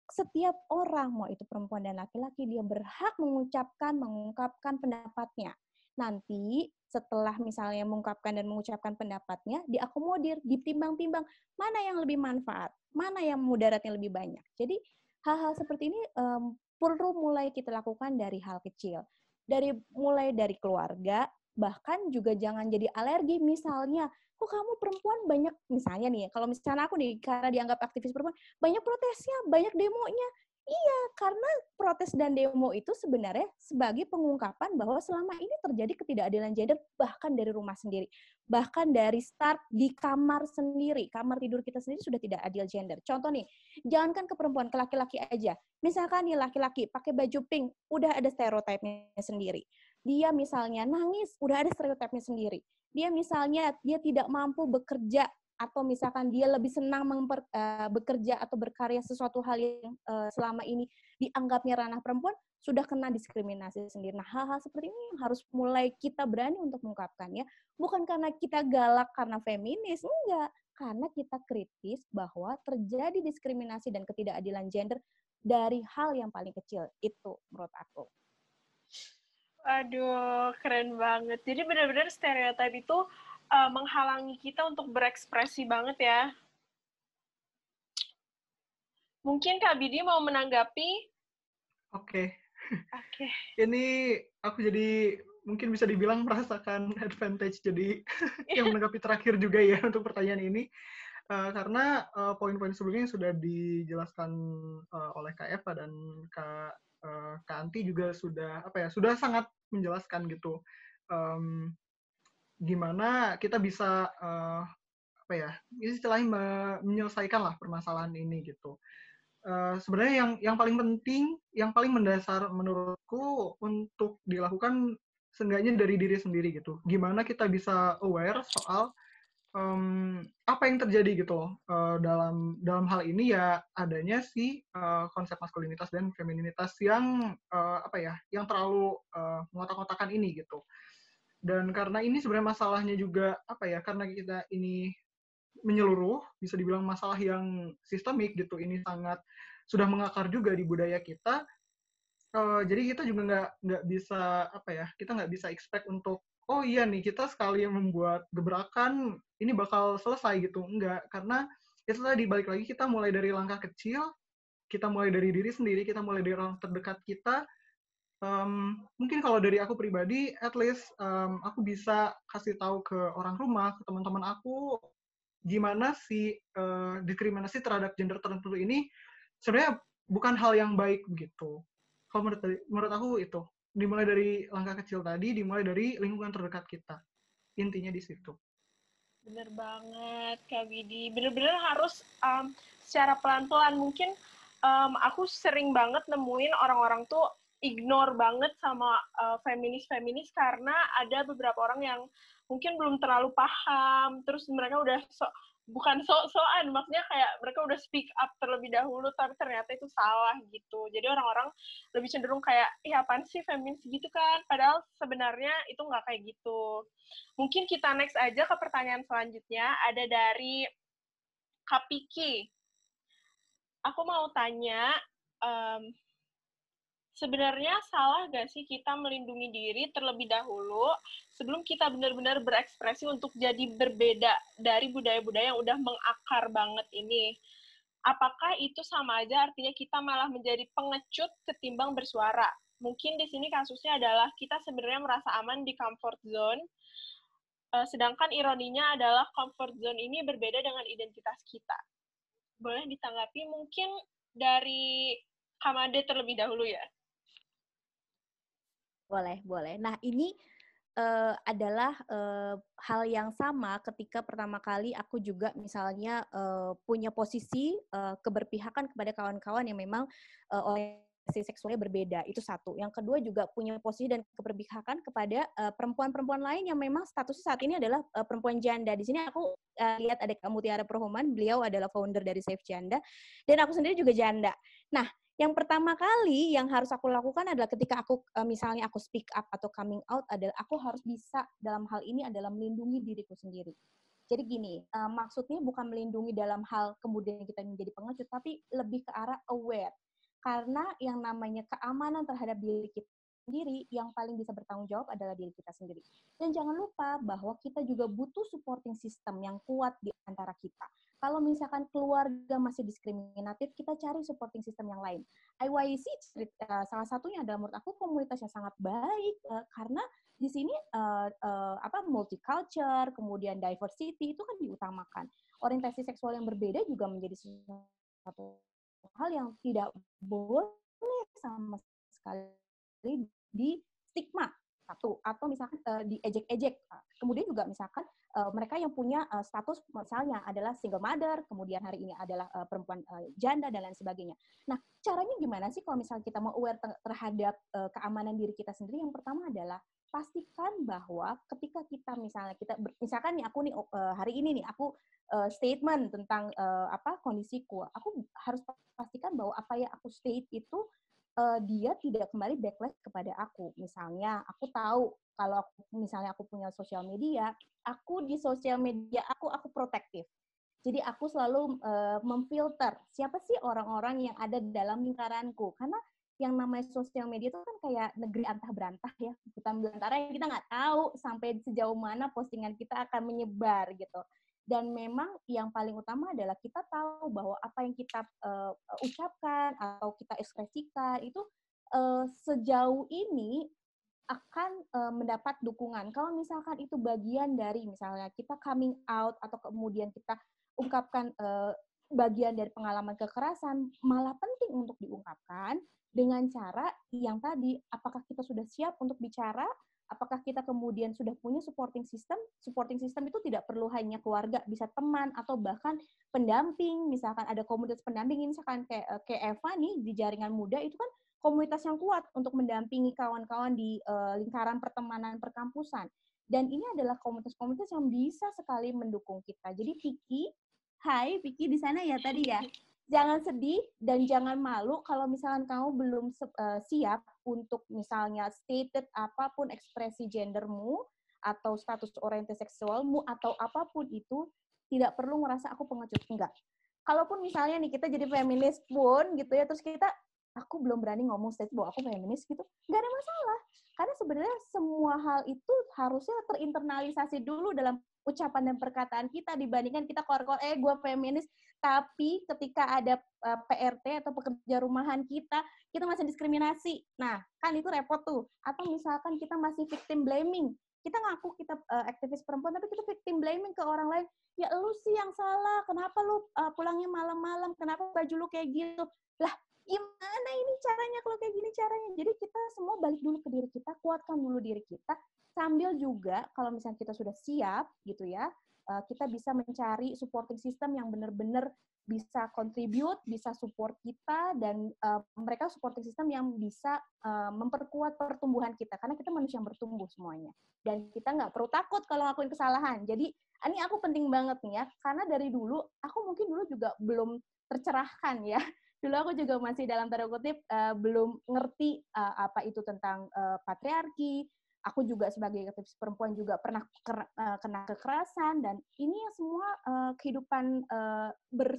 Setiap orang, mau itu perempuan dan laki-laki, dia berhak mengucapkan, mengungkapkan pendapatnya. Nanti setelah misalnya mengungkapkan dan mengucapkan pendapatnya, diakomodir, ditimbang-timbang mana yang lebih manfaat, mana yang mudaratnya lebih banyak. Jadi hal-hal seperti ini um, perlu mulai kita lakukan dari hal kecil dari mulai dari keluarga bahkan juga jangan jadi alergi. Misalnya kok kamu perempuan banyak misalnya nih kalau misalnya aku nih karena dianggap aktivis perempuan banyak protesnya banyak demonya Iya, karena protes dan demo itu sebenarnya sebagai pengungkapan bahwa selama ini terjadi ketidakadilan gender bahkan dari rumah sendiri. Bahkan dari start di kamar sendiri. Kamar tidur kita sendiri sudah tidak adil gender. Contoh nih, jangankan ke perempuan, ke laki-laki aja. Misalkan nih laki-laki pakai baju pink, udah ada stereotipnya sendiri. Dia misalnya nangis, udah ada stereotipnya sendiri. Dia misalnya dia tidak mampu bekerja atau misalkan dia lebih senang memper, uh, bekerja atau berkarya sesuatu hal yang uh, selama ini dianggapnya ranah perempuan sudah kena diskriminasi sendiri. Nah, hal-hal seperti ini yang harus mulai kita berani untuk mengungkapkannya, bukan karena kita galak karena feminis, enggak, karena kita kritis bahwa terjadi diskriminasi dan ketidakadilan gender dari hal yang paling kecil. Itu menurut aku. Aduh, keren banget. Jadi benar-benar stereotip itu uh, menghalangi kita untuk berekspresi banget ya. Mungkin Kak Bidi mau menanggapi? Oke. Okay. Oke. Okay. Ini aku jadi mungkin bisa dibilang merasakan advantage jadi yang menanggapi terakhir juga ya untuk pertanyaan ini. Uh, karena uh, poin-poin sebelumnya yang sudah dijelaskan uh, oleh Kak Eva dan Kak uh, Kak Anti juga sudah apa ya sudah sangat menjelaskan gitu um, gimana kita bisa uh, apa ya istilahnya menyelesaikan lah permasalahan ini gitu. Uh, sebenarnya yang yang paling penting, yang paling mendasar menurutku untuk dilakukan seenggaknya dari diri sendiri gitu. Gimana kita bisa aware soal um, apa yang terjadi gitu loh uh, dalam dalam hal ini ya adanya si uh, konsep maskulinitas dan femininitas yang uh, apa ya yang terlalu uh, ngotak-ngotakan ini gitu dan karena ini sebenarnya masalahnya juga apa ya karena kita ini menyeluruh bisa dibilang masalah yang sistemik gitu ini sangat sudah mengakar juga di budaya kita uh, jadi kita juga nggak nggak bisa apa ya kita nggak bisa expect untuk oh iya nih kita sekali membuat gebrakan ini bakal selesai gitu enggak karena itu tadi balik lagi kita mulai dari langkah kecil kita mulai dari diri sendiri kita mulai dari orang terdekat kita um, mungkin kalau dari aku pribadi, at least um, aku bisa kasih tahu ke orang rumah, ke teman-teman aku, gimana sih uh, diskriminasi terhadap gender tertentu ini sebenarnya bukan hal yang baik begitu. Kalau menurut, menurut aku itu dimulai dari langkah kecil tadi, dimulai dari lingkungan terdekat kita. Intinya di situ. Bener banget, Kak Widi. Bener-bener harus um, secara pelan-pelan. Mungkin um, aku sering banget nemuin orang-orang tuh ignore banget sama uh, feminis-feminis karena ada beberapa orang yang mungkin belum terlalu paham, terus mereka udah so, bukan so-soan, maksudnya kayak mereka udah speak up terlebih dahulu, tapi ternyata itu salah gitu. Jadi orang-orang lebih cenderung kayak, iya apaan sih feminis gitu kan? Padahal sebenarnya itu nggak kayak gitu. Mungkin kita next aja ke pertanyaan selanjutnya, ada dari Kapiki. Aku mau tanya, um, sebenarnya salah gak sih kita melindungi diri terlebih dahulu sebelum kita benar-benar berekspresi untuk jadi berbeda dari budaya-budaya yang udah mengakar banget ini? Apakah itu sama aja artinya kita malah menjadi pengecut ketimbang bersuara? Mungkin di sini kasusnya adalah kita sebenarnya merasa aman di comfort zone, eh, sedangkan ironinya adalah comfort zone ini berbeda dengan identitas kita. Boleh ditanggapi mungkin dari Kamade terlebih dahulu ya? Boleh, boleh. Nah, ini uh, adalah uh, hal yang sama ketika pertama kali aku juga misalnya uh, punya posisi uh, keberpihakan kepada kawan-kawan yang memang uh, orientasi seksualnya berbeda. Itu satu. Yang kedua juga punya posisi dan keberpihakan kepada perempuan-perempuan uh, lain yang memang statusnya saat ini adalah uh, perempuan janda. Di sini aku uh, lihat ada Mutiara Perhuman, beliau adalah founder dari Safe Janda, dan aku sendiri juga janda. Nah, yang pertama kali yang harus aku lakukan adalah ketika aku uh, misalnya aku speak up atau coming out adalah aku harus bisa dalam hal ini adalah melindungi diriku sendiri. Jadi gini, uh, maksudnya bukan melindungi dalam hal kemudian kita menjadi pengecut, tapi lebih ke arah aware. Karena yang namanya keamanan terhadap diri kita sendiri, yang paling bisa bertanggung jawab adalah diri kita sendiri. Dan jangan lupa bahwa kita juga butuh supporting system yang kuat di antara kita. Kalau misalkan keluarga masih diskriminatif, kita cari supporting system yang lain. IYC uh, eh, salah satunya adalah menurut aku komunitas yang sangat baik uh, karena di sini uh, uh, apa multicultural, kemudian diversity itu kan diutamakan. Orientasi seksual yang berbeda juga menjadi sesuatu hal yang tidak boleh sama sekali di stigma satu atau misalkan uh, diejek-ejek. Kemudian juga misalkan uh, mereka yang punya uh, status misalnya adalah single mother kemudian hari ini adalah uh, perempuan uh, janda dan lain sebagainya. Nah caranya gimana sih kalau misalnya kita mau aware terhadap uh, keamanan diri kita sendiri? Yang pertama adalah pastikan bahwa ketika kita misalnya kita misalkan nih aku nih uh, hari ini nih aku statement tentang apa kondisiku aku harus pastikan bahwa apa yang aku state itu uh, dia tidak kembali backlash kepada aku. Misalnya aku tahu kalau aku, misalnya aku punya sosial media aku di sosial media aku aku protektif. Jadi aku selalu uh, memfilter siapa sih orang-orang yang ada dalam lingkaranku. Karena yang namanya sosial media itu kan kayak negeri antah berantah ya hutan belantara yang kita nggak tahu sampai sejauh mana postingan kita akan menyebar gitu dan memang yang paling utama adalah kita tahu bahwa apa yang kita uh, ucapkan atau kita ekspresikan itu uh, sejauh ini akan uh, mendapat dukungan. Kalau misalkan itu bagian dari misalnya kita coming out atau kemudian kita ungkapkan uh, bagian dari pengalaman kekerasan, malah penting untuk diungkapkan dengan cara yang tadi, apakah kita sudah siap untuk bicara, apakah kita kemudian sudah punya supporting system, supporting system itu tidak perlu hanya keluarga, bisa teman, atau bahkan pendamping, misalkan ada komunitas pendamping, misalkan kayak, eh, kayak Eva nih, di jaringan muda, itu kan komunitas yang kuat untuk mendampingi kawan-kawan di uh, lingkaran pertemanan perkampusan. Dan ini adalah komunitas-komunitas yang bisa sekali mendukung kita. Jadi Vicky, hai Vicky di sana ya tadi ya jangan sedih dan jangan malu kalau misalnya kamu belum uh, siap untuk misalnya stated apa pun ekspresi gendermu atau status orientasi seksualmu atau apa pun itu tidak perlu merasa aku pengecut enggak. Kalaupun misalnya nih kita jadi feminis pun gitu ya terus kita aku belum berani ngomong state bahwa aku feminis gitu nggak ada masalah. Karena sebenarnya semua hal itu harusnya terinternalisasi dulu dalam ucapan dan perkataan kita dibandingkan kita keluar-keluar eh gue feminis. Tapi ketika ada uh, eh, PRT atau pekerja rumahan kita kita masih diskriminasi. Nah kan itu repot tuh. Atau misalkan kita masih victim blaming. Kita ngaku kita uh, aktivis perempuan tapi kita victim blaming ke orang lain. Ya lu sih yang salah. Kenapa lu uh, pulangnya malam-malam? Kenapa baju lu kayak gitu? Lah gimana ini caranya kalau kayak gini caranya jadi kita semua balik dulu ke diri kita kuatkan dulu diri kita sambil juga kalau misalnya kita sudah siap gitu ya uh, kita bisa mencari supporting system yang benar-benar bisa contribute, bisa support kita dan uh, mereka supporting system yang bisa uh, memperkuat pertumbuhan kita karena kita manusia yang bertumbuh semuanya dan kita nggak perlu takut kalau ngelakuin kesalahan. Jadi ini aku penting banget nih ya karena dari dulu aku mungkin dulu juga belum tercerahkan ya. Dulu aku juga masih dalam tanda kutip uh, belum ngerti uh, apa itu tentang uh, patriarki, aku juga sebagai aktivis perempuan juga pernah kena kekerasan dan ini semua uh, kehidupan uh, ber,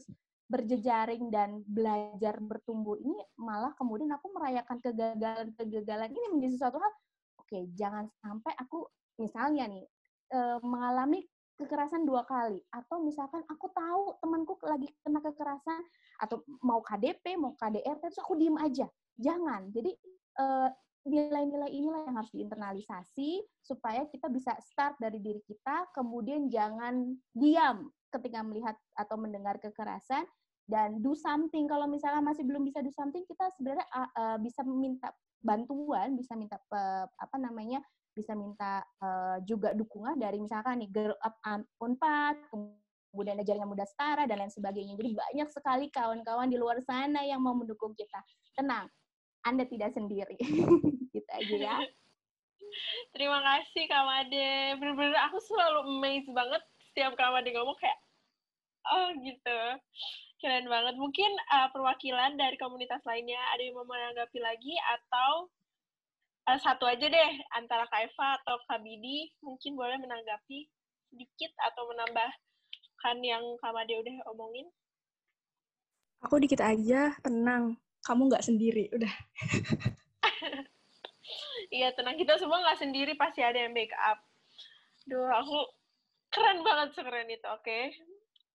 berjejaring dan belajar bertumbuh ini malah kemudian aku merayakan kegagalan-kegagalan ini menjadi sesuatu hal. Oke jangan sampai aku misalnya nih uh, mengalami kekerasan dua kali. Atau misalkan aku tahu temanku lagi kena kekerasan atau mau KDP mau KDRT terus aku diem aja. Jangan. Jadi uh, nilai-nilai inilah yang harus diinternalisasi supaya kita bisa start dari diri kita, kemudian jangan diam ketika melihat atau mendengar kekerasan dan do something. Kalau misalnya masih belum bisa do something, kita sebenarnya uh, uh, bisa minta bantuan, bisa minta apa namanya, bisa minta uh, juga dukungan dari misalkan nih Girl Up Unpad, kemudian jaringan muda setara dan lain sebagainya. Jadi banyak sekali kawan-kawan di luar sana yang mau mendukung kita. Tenang, anda tidak sendiri. gitu aja ya. Terima kasih Kak Made. Bener-bener aku selalu amazed banget setiap Kak Made ngomong kayak, oh gitu. Keren banget. Mungkin uh, perwakilan dari komunitas lainnya ada yang mau menanggapi lagi atau satu aja deh antara Kak Eva atau Kak Bidi. Mungkin boleh menanggapi sedikit atau menambahkan yang Kak Made udah omongin. Aku dikit aja, tenang. Kamu nggak sendiri udah. Iya tenang. Kita semua nggak sendiri pasti ada yang backup. Duh, aku keren banget sekeren itu oke? Okay?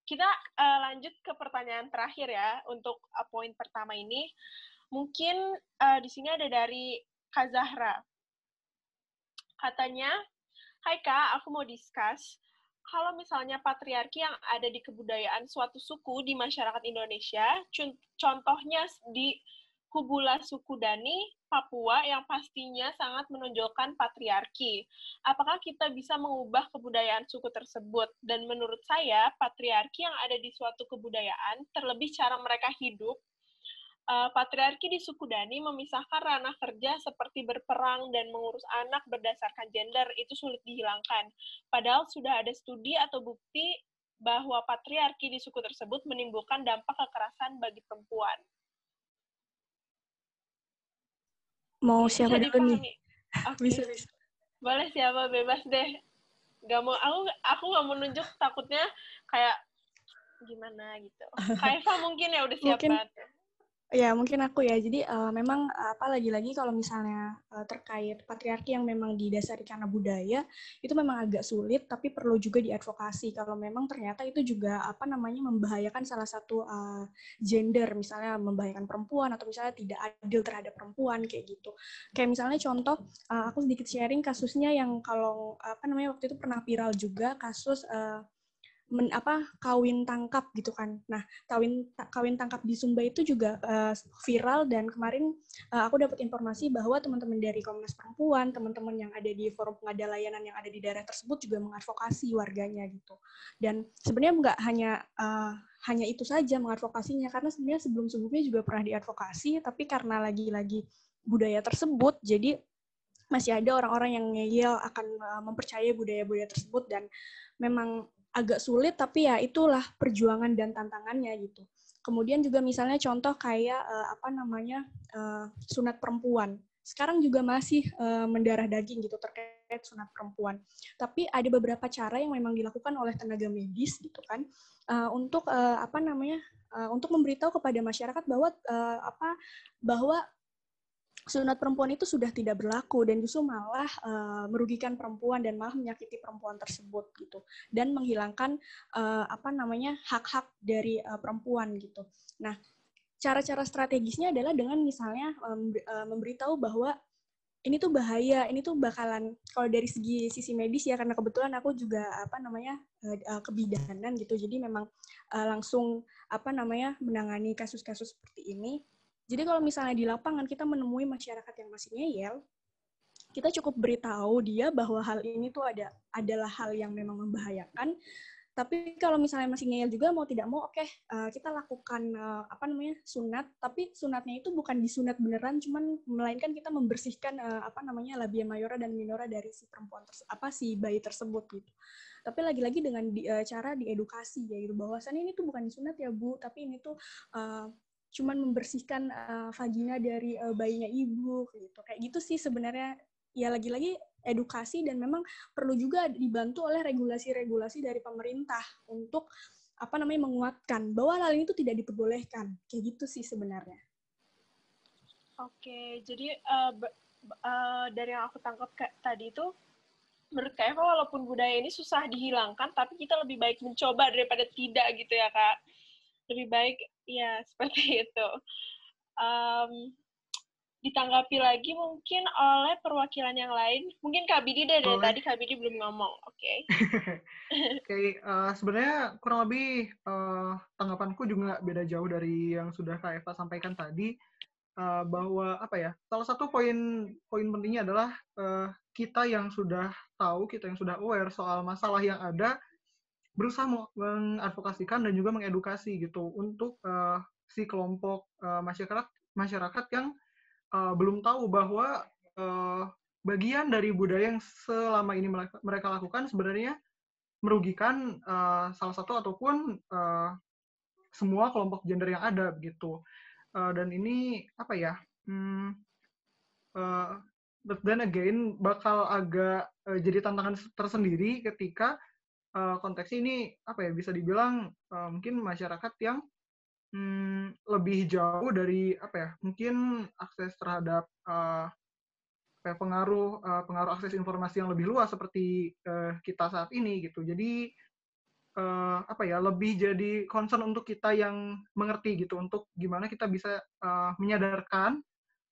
kita uh, lanjut ke pertanyaan terakhir ya untuk uh, poin pertama ini. Mungkin uh, di sini ada dari Kak Zahra katanya Hai Kak, aku mau discuss kalau misalnya patriarki yang ada di kebudayaan suatu suku di masyarakat Indonesia, contohnya di Hubula suku Dani, Papua yang pastinya sangat menonjolkan patriarki. Apakah kita bisa mengubah kebudayaan suku tersebut? Dan menurut saya, patriarki yang ada di suatu kebudayaan, terlebih cara mereka hidup, uh, patriarki di suku Dani memisahkan ranah kerja seperti berperang dan mengurus anak berdasarkan gender itu sulit dihilangkan. Padahal sudah ada studi atau bukti bahwa patriarki di suku tersebut menimbulkan dampak kekerasan bagi perempuan. Mau siapa dulu nih? Okay. Bisa, bisa. Boleh siapa, bebas deh. Gak mau, aku aku gak mau nunjuk, takutnya kayak gimana gitu. Kaifa mungkin ya udah siap mungkin, Ya, mungkin aku ya. Jadi uh, memang apa lagi-lagi kalau misalnya uh, terkait patriarki yang memang didasari karena budaya, itu memang agak sulit tapi perlu juga diadvokasi kalau memang ternyata itu juga apa namanya membahayakan salah satu uh, gender, misalnya membahayakan perempuan atau misalnya tidak adil terhadap perempuan kayak gitu. Kayak misalnya contoh uh, aku sedikit sharing kasusnya yang kalau apa namanya waktu itu pernah viral juga kasus uh, men, apa kawin tangkap gitu kan. Nah, kawin kawin tangkap di Sumba itu juga uh, viral dan kemarin uh, aku dapat informasi bahwa teman-teman dari Komnas Perempuan, teman-teman yang ada di forum pengada layanan yang ada di daerah tersebut juga mengadvokasi warganya gitu. Dan sebenarnya nggak hanya uh, hanya itu saja mengadvokasinya karena sebenarnya sebelum-sebelumnya juga pernah diadvokasi tapi karena lagi-lagi budaya tersebut jadi masih ada orang-orang yang ngeyel akan mempercayai budaya-budaya tersebut dan memang agak sulit tapi ya itulah perjuangan dan tantangannya gitu. Kemudian juga misalnya contoh kayak uh, apa namanya uh, sunat perempuan. Sekarang juga masih uh, mendarah daging gitu terkait sunat perempuan. Tapi ada beberapa cara yang memang dilakukan oleh tenaga medis gitu kan uh, untuk uh, apa namanya uh, untuk memberitahu kepada masyarakat bahwa uh, apa bahwa sunat perempuan itu sudah tidak berlaku dan justru malah uh, merugikan perempuan dan malah menyakiti perempuan tersebut gitu dan menghilangkan uh, apa namanya hak-hak dari uh, perempuan gitu. Nah, cara-cara strategisnya adalah dengan misalnya um, uh, memberitahu bahwa ini tuh bahaya, ini tuh bakalan kalau dari segi sisi medis ya karena kebetulan aku juga apa namanya kebidanan gitu. Jadi memang langsung apa namanya menangani kasus-kasus seperti ini jadi kalau misalnya di lapangan kita menemui masyarakat yang masih ngeyel, kita cukup beritahu dia bahwa hal ini tuh ada adalah hal yang memang membahayakan. Tapi kalau misalnya masih ngeyel juga mau tidak mau, oke okay, uh, eh, kita lakukan uh, apa namanya sunat. Tapi sunatnya itu bukan disunat beneran, cuman melainkan kita membersihkan uh, apa namanya labia mayora dan minora dari si perempuan apa si bayi tersebut gitu. Tapi lagi-lagi dengan di, uh, cara diedukasi ya gitu bahwasannya ini tuh bukan disunat ya bu, tapi ini tuh uh, cuman membersihkan uh, vagina dari uh, bayinya ibu gitu kayak gitu sih sebenarnya ya lagi-lagi edukasi dan memang perlu juga dibantu oleh regulasi-regulasi dari pemerintah untuk apa namanya menguatkan bahwa hal ini itu tidak diperbolehkan kayak gitu sih sebenarnya. Oke, jadi uh, uh, dari yang aku tangkap tadi itu menurut Kak Eva walaupun budaya ini susah dihilangkan tapi kita lebih baik mencoba daripada tidak gitu ya Kak. Lebih baik ya seperti itu. Um, ditanggapi lagi mungkin oleh perwakilan yang lain. Mungkin Kak Bidi deh, dari tadi Kak Bidi belum ngomong, oke? Okay? oke, okay, uh, eh, sebenarnya kurang lebih uh, tanggapanku juga beda jauh dari yang sudah Kak Eva sampaikan tadi, uh, bahwa apa ya, salah satu poin poin pentingnya adalah uh, kita yang sudah tahu, kita yang sudah aware soal masalah yang ada, berusaha mengadvokasikan dan juga mengedukasi gitu untuk uh, si kelompok uh, masyarakat masyarakat yang uh, belum tahu bahwa uh, bagian dari budaya yang selama ini mereka lakukan sebenarnya merugikan uh, salah satu ataupun uh, semua kelompok gender yang ada begitu uh, dan ini apa ya hmm, uh, but again bakal agak uh, jadi tantangan tersendiri ketika uh, konteks ini apa ya bisa dibilang uh, mungkin masyarakat yang hmm, lebih jauh dari apa ya mungkin akses terhadap uh, pengaruh uh, pengaruh akses informasi yang lebih luas seperti uh, kita saat ini gitu. Jadi uh, apa ya lebih jadi concern untuk kita yang mengerti gitu untuk gimana kita bisa uh, menyadarkan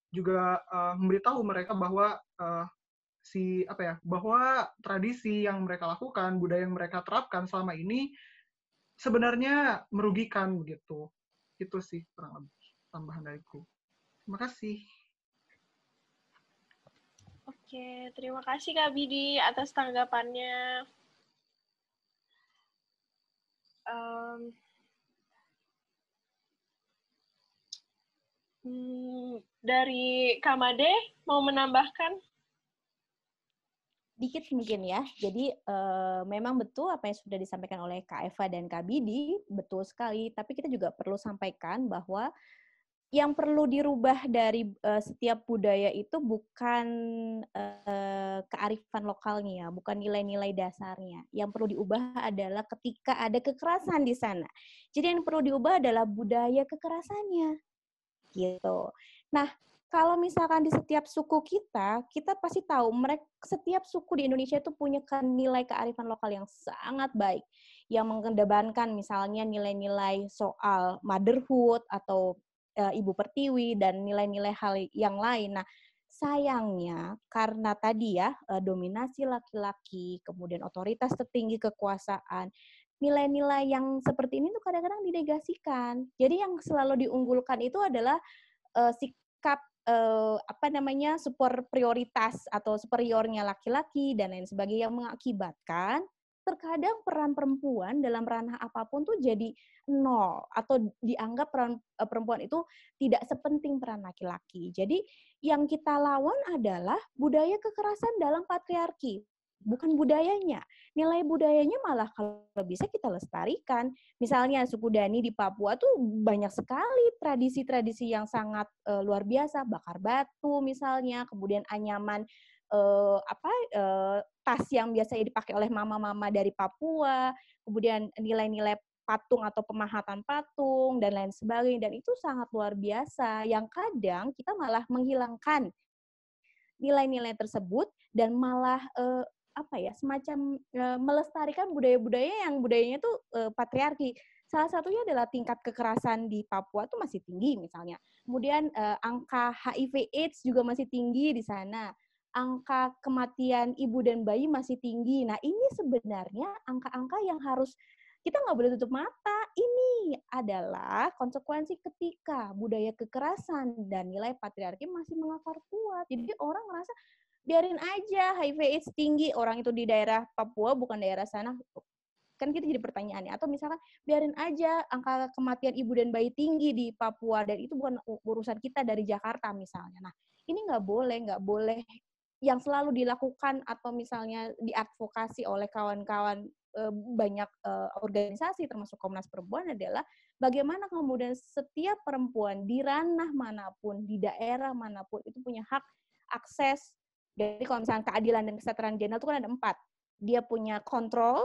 juga uh, memberitahu mereka bahwa uh, si apa ya bahwa tradisi yang mereka lakukan budaya yang mereka terapkan selama ini sebenarnya merugikan begitu itu sih kurang lebih tambahan dariku terima kasih Oke, terima kasih Kak Bidi atas tanggapannya. Um, dari Kamade mau menambahkan? Dikit mungkin ya. Jadi uh, memang betul apa yang sudah disampaikan oleh Kak Eva dan Kak Bidi, betul sekali. Tapi kita juga perlu sampaikan bahwa yang perlu dirubah dari uh, setiap budaya itu bukan uh, kearifan lokalnya, bukan nilai-nilai dasarnya. Yang perlu diubah adalah ketika ada kekerasan di sana. Jadi yang perlu diubah adalah budaya kekerasannya. Gitu. Nah, kalau misalkan di setiap suku kita, kita pasti tahu mereka setiap suku di Indonesia itu punya nilai kearifan lokal yang sangat baik yang mengedepankan misalnya nilai-nilai soal motherhood atau uh, Ibu Pertiwi dan nilai-nilai hal yang lain. Nah, sayangnya karena tadi ya uh, dominasi laki-laki, kemudian otoritas tertinggi kekuasaan, nilai-nilai yang seperti ini tuh kadang-kadang dinegasikan. Jadi yang selalu diunggulkan itu adalah uh, sikap uh, apa namanya super prioritas atau superiornya laki-laki dan lain sebagainya yang mengakibatkan terkadang peran perempuan dalam ranah apa pun tuh jadi nol atau dianggap peran uh, perempuan itu tidak sepenting peran laki-laki. Jadi yang kita lawan adalah budaya kekerasan dalam patriarki, bukan budayanya. Nilai budayanya malah kalau bisa kita lestarikan. Misalnya suku Dani di Papua tuh banyak sekali tradisi-tradisi yang sangat uh, luar biasa, bakar batu misalnya, kemudian anyaman uh, apa uh, tas yang biasanya dipakai oleh mama-mama dari Papua, kemudian nilai-nilai patung atau pemahatan patung dan lain sebagainya dan itu sangat luar biasa yang kadang kita malah menghilangkan nilai-nilai tersebut dan malah uh, apa ya semacam uh, melestarikan budaya-budaya yang budayanya itu uh, patriarki salah satunya adalah tingkat kekerasan di Papua itu masih tinggi misalnya kemudian uh, angka HIV/AIDS juga masih tinggi di sana angka kematian ibu dan bayi masih tinggi. Nah, ini sebenarnya angka-angka yang harus kita nggak boleh tutup mata. Ini adalah konsekuensi ketika budaya kekerasan dan nilai patriarki masih mengakar kuat. Jadi orang merasa biarin aja HIV AIDS tinggi. Orang itu di daerah Papua bukan daerah sana. Kan kita jadi pertanyaannya atau misalkan biarin aja angka kematian ibu dan bayi tinggi di Papua. Dan itu bukan urusan kita dari Jakarta misalnya. Nah ini nggak boleh nggak boleh yang selalu dilakukan atau misalnya diadvokasi oleh kawan-kawan banyak organisasi termasuk Komnas Perempuan adalah bagaimana kemudian setiap perempuan di ranah mana pun di daerah mana pun itu punya hak akses jadi kalau misalnya keadilan dan kesetaraan gender itu kan ada empat dia punya kontrol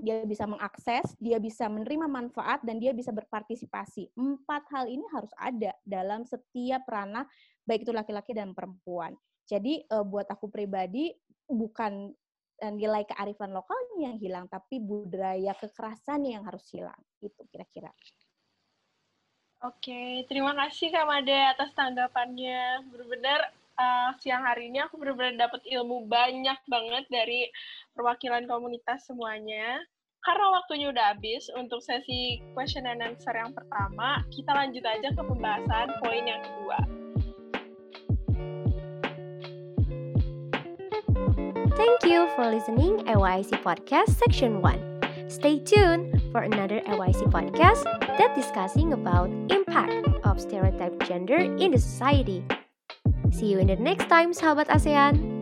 dia bisa mengakses, dia bisa menerima manfaat, dan dia bisa berpartisipasi. Empat hal ini harus ada dalam setiap ranah, baik itu laki-laki dan perempuan. Jadi uh, buat aku pribadi bukan uh, nilai kearifan lokalnya yang hilang, tapi budaya kekerasan yang harus hilang. Itu kira-kira. Oke, terima kasih Kak Made atas tanggapannya. Benar-benar uh, siang hari ini aku benar-benar dapat ilmu banyak banget dari perwakilan komunitas semuanya. Karena waktunya udah habis untuk sesi question and answer yang pertama, kita lanjut aja ke pembahasan poin yang kedua. Thank you for listening AYC Podcast Section 1. Stay tuned for another AYC podcast that discussing about impact of stereotype gender in the society. See you in the next time, sahabat ASEAN.